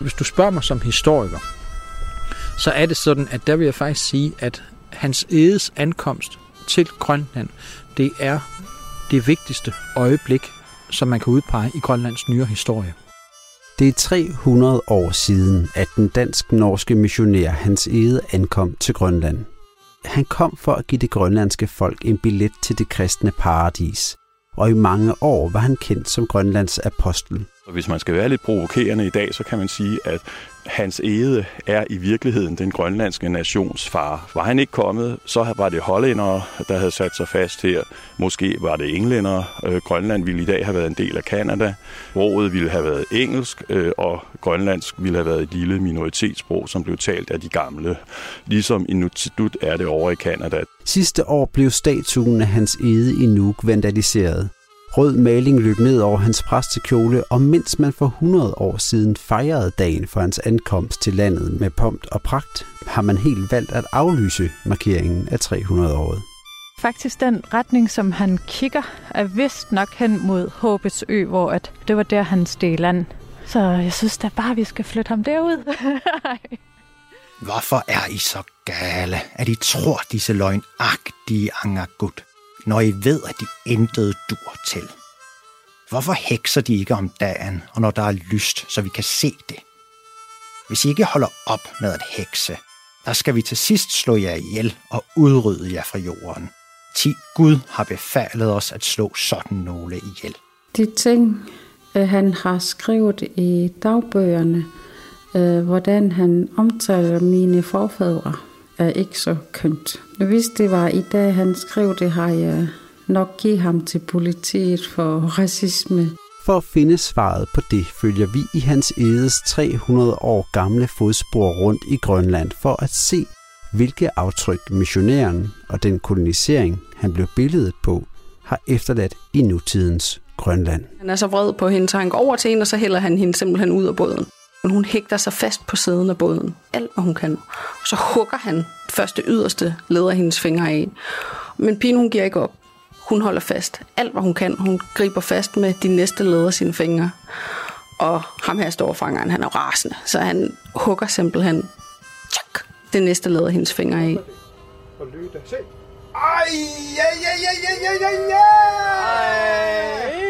Hvis du spørger mig som historiker, så er det sådan, at der vil jeg faktisk sige, at hans edes ankomst til Grønland, det er det vigtigste øjeblik, som man kan udpege i Grønlands nyere historie. Det er 300 år siden, at den dansk-norske missionær Hans Ede ankom til Grønland. Han kom for at give det grønlandske folk en billet til det kristne paradis, og i mange år var han kendt som Grønlands apostel. Og hvis man skal være lidt provokerende i dag, så kan man sige, at Hans Ede er i virkeligheden den grønlandske nations far. Var han ikke kommet, så var det hollændere, der havde sat sig fast her. Måske var det englænder. Øh, Grønland ville i dag have været en del af Kanada. Rådet ville have været engelsk, øh, og grønlandsk ville have været et lille minoritetssprog, som blev talt af de gamle. Ligesom Inuktitut er det over i Kanada. Sidste år blev statuen af Hans Ede i Nuuk vandaliseret. Rød maling løb ned over hans præstekjole, og mens man for 100 år siden fejrede dagen for hans ankomst til landet med pomp og pragt, har man helt valgt at aflyse markeringen af 300-året. Faktisk den retning, som han kigger, er vist nok hen mod Håbets Ø, hvor at det var der, han steg land. Så jeg synes da bare, vi skal flytte ham derud. Hvorfor er I så gale, at I tror disse løgnagtige angergud? Når I ved, at de intet dur til? Hvorfor hekser de ikke om dagen, og når der er lyst, så vi kan se det? Hvis I ikke holder op med at hekse, der skal vi til sidst slå jer ihjel og udrydde jer fra jorden. Ti Gud har befalet os at slå sådan nogle ihjel. De ting, øh, han har skrevet i dagbøgerne, øh, hvordan han omtaler mine forfædre, er ikke så kønt. Hvis det var i dag, han skrev det, har jeg nok givet ham til politiet for racisme. For at finde svaret på det, følger vi i hans edes 300 år gamle fodspor rundt i Grønland for at se, hvilke aftryk missionæren og den kolonisering, han blev billedet på, har efterladt i nutidens Grønland. Han er så vred på hende, så han går over til hende, og så hælder han hende simpelthen ud af båden. Men hun hægter sig fast på siden af båden. Alt, hvad hun kan. Og så hugger han første yderste leder hendes fingre af. Men pigen, hun giver ikke op. Hun holder fast. Alt, hvad hun kan. Hun griber fast med de næste leder af sine fingre. Og ham her står fangeren, han er rasende. Så han hugger simpelthen tjak, det næste leder hendes fingre af. Og løb se. Ej, ja, ja, ja, ja, ja, ja, ja! Ej.